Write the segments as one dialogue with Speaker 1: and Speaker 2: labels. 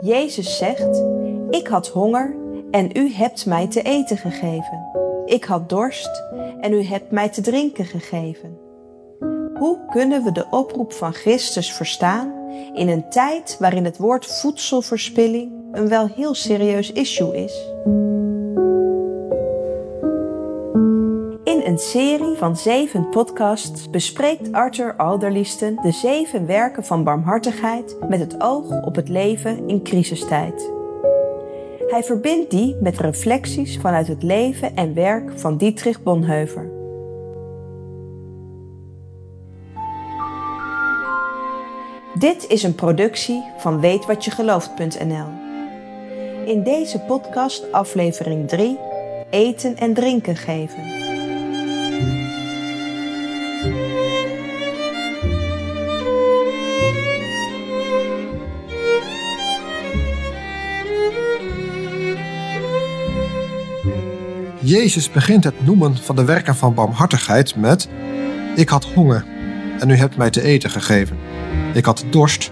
Speaker 1: Jezus zegt: Ik had honger en u hebt mij te eten gegeven. Ik had dorst en u hebt mij te drinken gegeven. Hoe kunnen we de oproep van Christus verstaan in een tijd waarin het woord voedselverspilling een wel heel serieus issue is? Een serie van zeven podcasts bespreekt Arthur Alderliesten de zeven werken van barmhartigheid met het oog op het leven in crisistijd. Hij verbindt die met reflecties vanuit het leven en werk van Dietrich Bonhoeffer. Dit is een productie van weetwatjegelooft.nl. In deze podcast aflevering 3 Eten en drinken geven.
Speaker 2: Jezus begint het noemen van de werken van barmhartigheid met: Ik had honger en u hebt mij te eten gegeven. Ik had dorst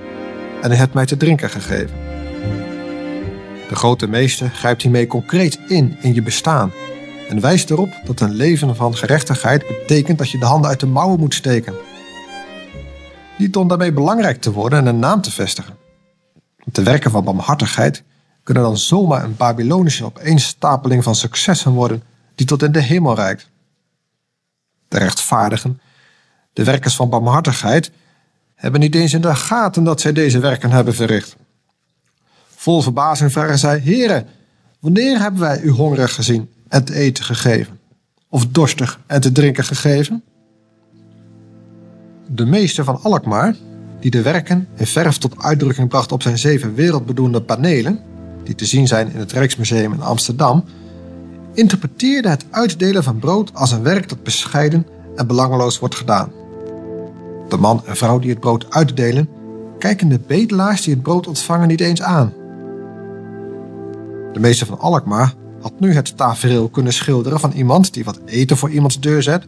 Speaker 2: en u hebt mij te drinken gegeven. De grote meester grijpt hiermee concreet in in je bestaan en wijst erop dat een leven van gerechtigheid betekent dat je de handen uit de mouwen moet steken. Niet om daarmee belangrijk te worden en een naam te vestigen. De werken van barmhartigheid kunnen dan zomaar een Babylonische opeenstapeling van successen worden die tot in de hemel reikt. De rechtvaardigen, de werkers van barmhartigheid, hebben niet eens in de gaten dat zij deze werken hebben verricht. Vol verbazing vragen zij: Heren, wanneer hebben wij u hongerig gezien en te eten gegeven? Of dorstig en te drinken gegeven? De meester van Alkmaar, die de werken in verf tot uitdrukking bracht op zijn zeven wereldbedoelde panelen, die te zien zijn in het Rijksmuseum in Amsterdam, interpreteerde het uitdelen van brood als een werk dat bescheiden en belangeloos wordt gedaan. De man en vrouw die het brood uitdelen, kijken de bedelaars die het brood ontvangen niet eens aan. De meester van Alkmaar had nu het tafereel kunnen schilderen van iemand die wat eten voor iemands deur zet,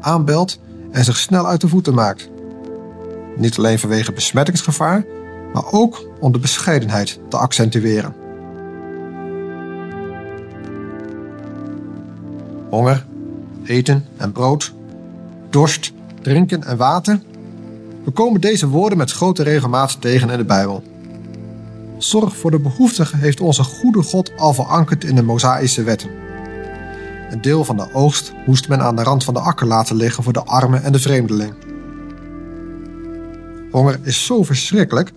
Speaker 2: aanbelt en zich snel uit de voeten maakt. Niet alleen vanwege besmettingsgevaar, maar ook om de bescheidenheid te accentueren. Honger, eten en brood, dorst, drinken en water. We komen deze woorden met grote regelmaat tegen in de Bijbel. Zorg voor de behoeftigen heeft onze goede God al verankerd in de Mosaïsche wetten. Een deel van de oogst moest men aan de rand van de akker laten liggen voor de armen en de vreemdeling. Honger is zo verschrikkelijk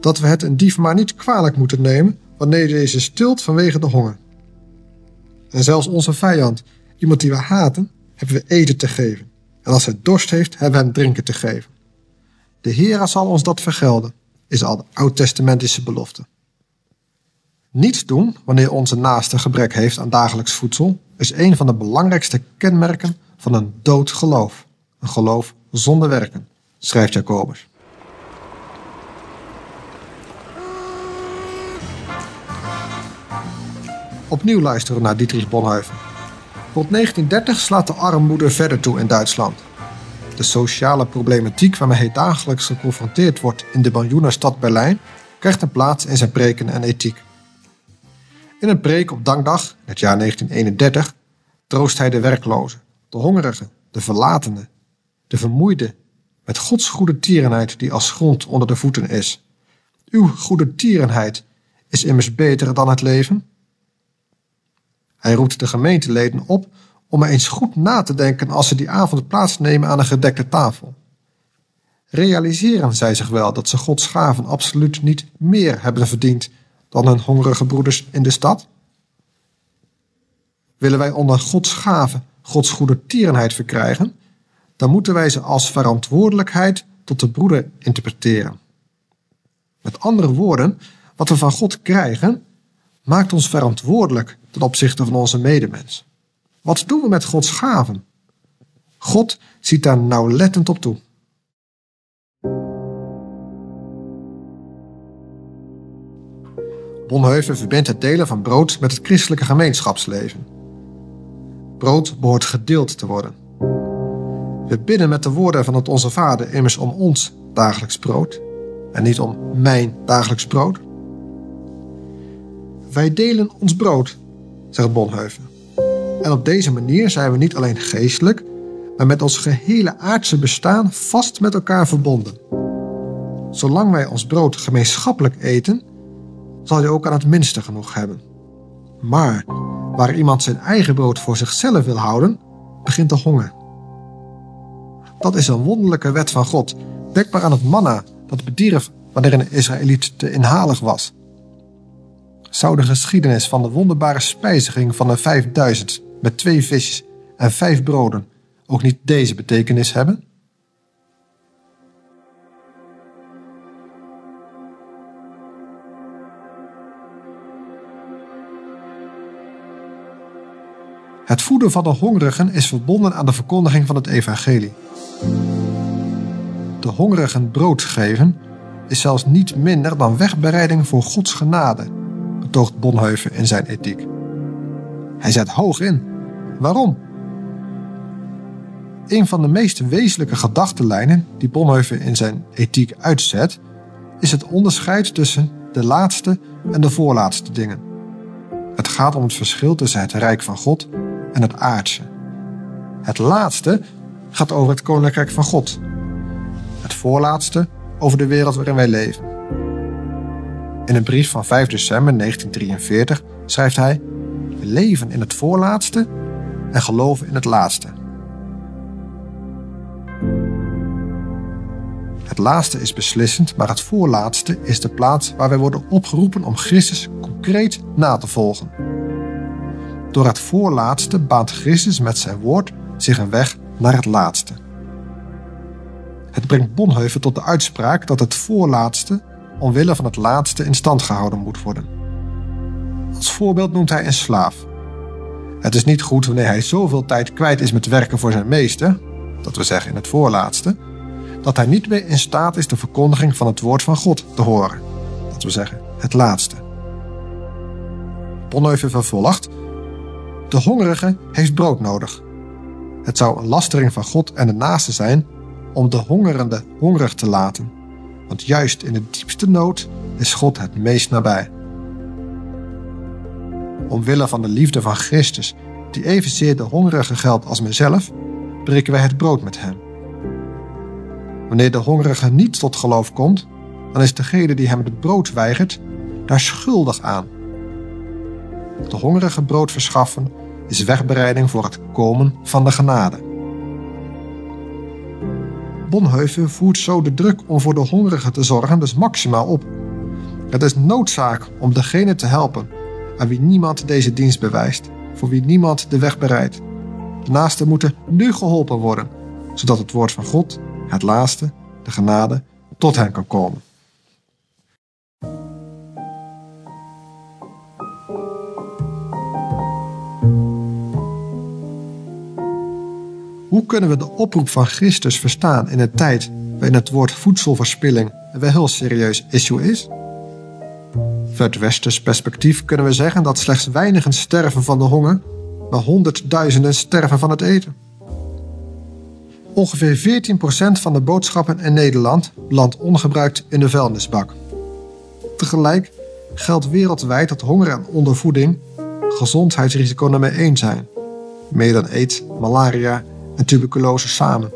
Speaker 2: dat we het een dief maar niet kwalijk moeten nemen wanneer deze stilt vanwege de honger. En zelfs onze vijand, Iemand die we haten, hebben we eten te geven. En als hij dorst heeft, hebben we hem drinken te geven. De Heer zal ons dat vergelden, is al de oud-testamentische belofte. Niets doen wanneer onze naaste gebrek heeft aan dagelijks voedsel, is een van de belangrijkste kenmerken van een dood geloof. Een geloof zonder werken, schrijft Jacobus. Opnieuw luisteren naar Dietrich Bonhoeffer. Rond 1930 slaat de armoede verder toe in Duitsland. De sociale problematiek waarmee hij dagelijks geconfronteerd wordt in de miljoenenstad Berlijn krijgt een plaats in zijn preken en ethiek. In een preek op Dankdag, het jaar 1931, troost hij de werklozen, de hongerigen, de verlatenen, de vermoeide, met Gods goede tierenheid die als grond onder de voeten is. Uw goede tierenheid is immers beter dan het leven. Hij roept de gemeenteleden op om eens goed na te denken als ze die avond plaatsnemen aan een gedekte tafel. Realiseren zij zich wel dat ze Gods gaven absoluut niet meer hebben verdiend dan hun hongerige broeders in de stad? Willen wij onder Gods gaven Gods goede tierenheid verkrijgen, dan moeten wij ze als verantwoordelijkheid tot de broeder interpreteren. Met andere woorden, wat we van God krijgen, maakt ons verantwoordelijk ten opzichte van onze medemens. Wat doen we met Gods gaven? God ziet daar nauwlettend op toe. Bonhoeffer verbindt het delen van brood met het christelijke gemeenschapsleven. Brood behoort gedeeld te worden. We bidden met de woorden van het Onze Vader immers om ons dagelijks brood en niet om mijn dagelijks brood. Wij delen ons brood, zegt Bonhoeffer. En op deze manier zijn we niet alleen geestelijk, maar met ons gehele aardse bestaan vast met elkaar verbonden. Zolang wij ons brood gemeenschappelijk eten, zal je ook aan het minste genoeg hebben. Maar waar iemand zijn eigen brood voor zichzelf wil houden, begint de honger. Dat is een wonderlijke wet van God. Denk maar aan het manna dat bedierf wanneer een Israëliet te inhalig was. Zou de geschiedenis van de wonderbare spijziging van de 5000 met twee visjes en vijf broden ook niet deze betekenis hebben? Het voeden van de hongerigen is verbonden aan de verkondiging van het evangelie. De hongerigen brood geven is zelfs niet minder dan wegbereiding voor Gods genade, betoogt Bonhoeffer in zijn ethiek. Hij zet hoog in. Waarom? Een van de meest wezenlijke gedachtenlijnen die Bonhoeffer in zijn ethiek uitzet, is het onderscheid tussen de laatste en de voorlaatste dingen. Het gaat om het verschil tussen het rijk van God en het aardse. Het laatste gaat over het koninkrijk van God. Het voorlaatste over de wereld waarin wij leven. In een brief van 5 december 1943 schrijft hij: We leven in het voorlaatste en geloven in het laatste. Het laatste is beslissend, maar het voorlaatste is de plaats waar wij worden opgeroepen om Christus concreet na te volgen. Door het voorlaatste baant Christus met zijn woord zich een weg naar het laatste. Het brengt Bonhoeffer tot de uitspraak dat het voorlaatste omwille van het laatste in stand gehouden moet worden. Als voorbeeld noemt hij een slaaf. Het is niet goed wanneer hij zoveel tijd kwijt is met werken voor zijn meester, dat we zeggen in het voorlaatste, dat hij niet meer in staat is de verkondiging van het woord van God te horen, dat we zeggen het laatste. Bonhoeffer vervolgt de hongerige heeft brood nodig. Het zou een lastering van God en de naaste zijn om de hongerende hongerig te laten, want juist in de diepste nood is God het meest nabij. Omwille van de liefde van Christus, die evenzeer de hongerige geldt als mezelf, breken wij het brood met hem. Wanneer de hongerige niet tot geloof komt, dan is degene die hem het brood weigert daar schuldig aan de hongerige brood verschaffen is wegbereiding voor het komen van de genade. Bonhoeffer voert zo de druk om voor de hongerigen te zorgen dus maximaal op. Het is noodzaak om degene te helpen aan wie niemand deze dienst bewijst, voor wie niemand de weg bereidt. De naasten moeten nu geholpen worden, zodat het woord van God, het laatste, de genade, tot hen kan komen. Hoe kunnen we de oproep van Christus verstaan in een tijd waarin het woord voedselverspilling een wel heel serieus issue is? Vanuit westers perspectief kunnen we zeggen dat slechts weinigen sterven van de honger, maar honderdduizenden sterven van het eten. Ongeveer 14% van de boodschappen in Nederland landt ongebruikt in de vuilnisbak. Tegelijk geldt wereldwijd dat honger en ondervoeding gezondheidsrisico nummer 1 zijn. Meer dan aids, malaria en tuberculose samen.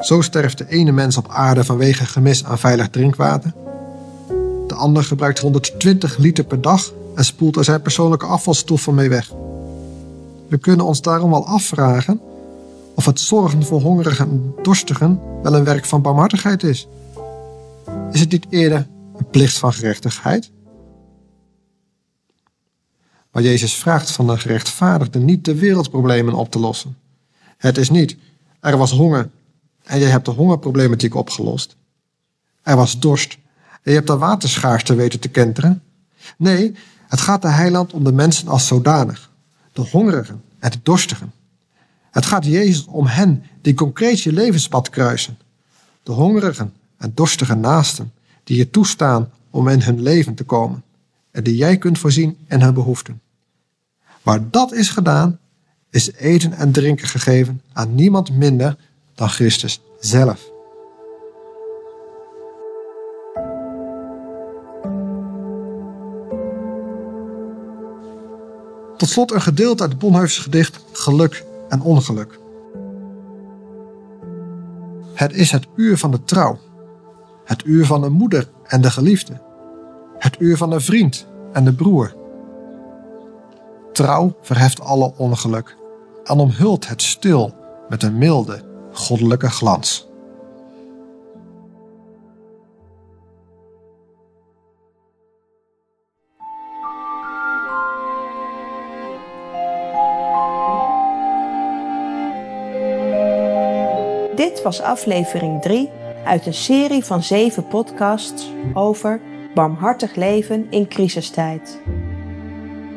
Speaker 2: Zo sterft de ene mens op aarde vanwege gemis aan veilig drinkwater. De ander gebruikt 120 liter per dag en spoelt er zijn persoonlijke afvalstoffen mee weg. We kunnen ons daarom wel afvragen of het zorgen voor hongerigen en dorstigen wel een werk van barmhartigheid is. Is het niet eerder een plicht van gerechtigheid? Maar Jezus vraagt van de gerechtvaardigde niet de wereldproblemen op te lossen. Het is niet, er was honger en je hebt de hongerproblematiek opgelost. Er was dorst en je hebt de waterschaarste weten te kenteren. Nee, het gaat de heiland om de mensen als zodanig. De hongerigen en de dorstigen. Het gaat Jezus om hen die concreet je levenspad kruisen. De hongerigen en dorstige naasten die je toestaan om in hun leven te komen en die jij kunt voorzien en hun behoeften. Waar dat is gedaan, is eten en drinken gegeven aan niemand minder dan Christus zelf. Tot slot een gedeelte uit Bonhoeffers gedicht Geluk en Ongeluk. Het is het uur van de trouw, het uur van de moeder en de geliefde het uur van de vriend en de broer. Trouw verheft alle ongeluk en omhult het stil met een milde, goddelijke glans.
Speaker 1: Dit was aflevering 3 uit een serie van 7 podcasts over barmhartig leven in crisistijd.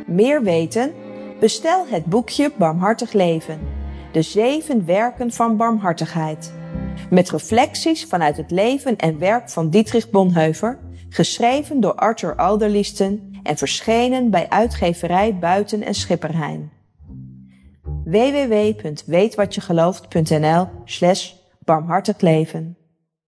Speaker 1: Meer weten? Bestel het boekje Barmhartig Leven. De zeven werken van barmhartigheid. Met reflecties vanuit het leven en werk van Dietrich Bonhoeffer, geschreven door Arthur Alderliesten en verschenen bij uitgeverij Buiten en Schipperheijn www.weetwatjegelooft.nl slash barmhartig leven.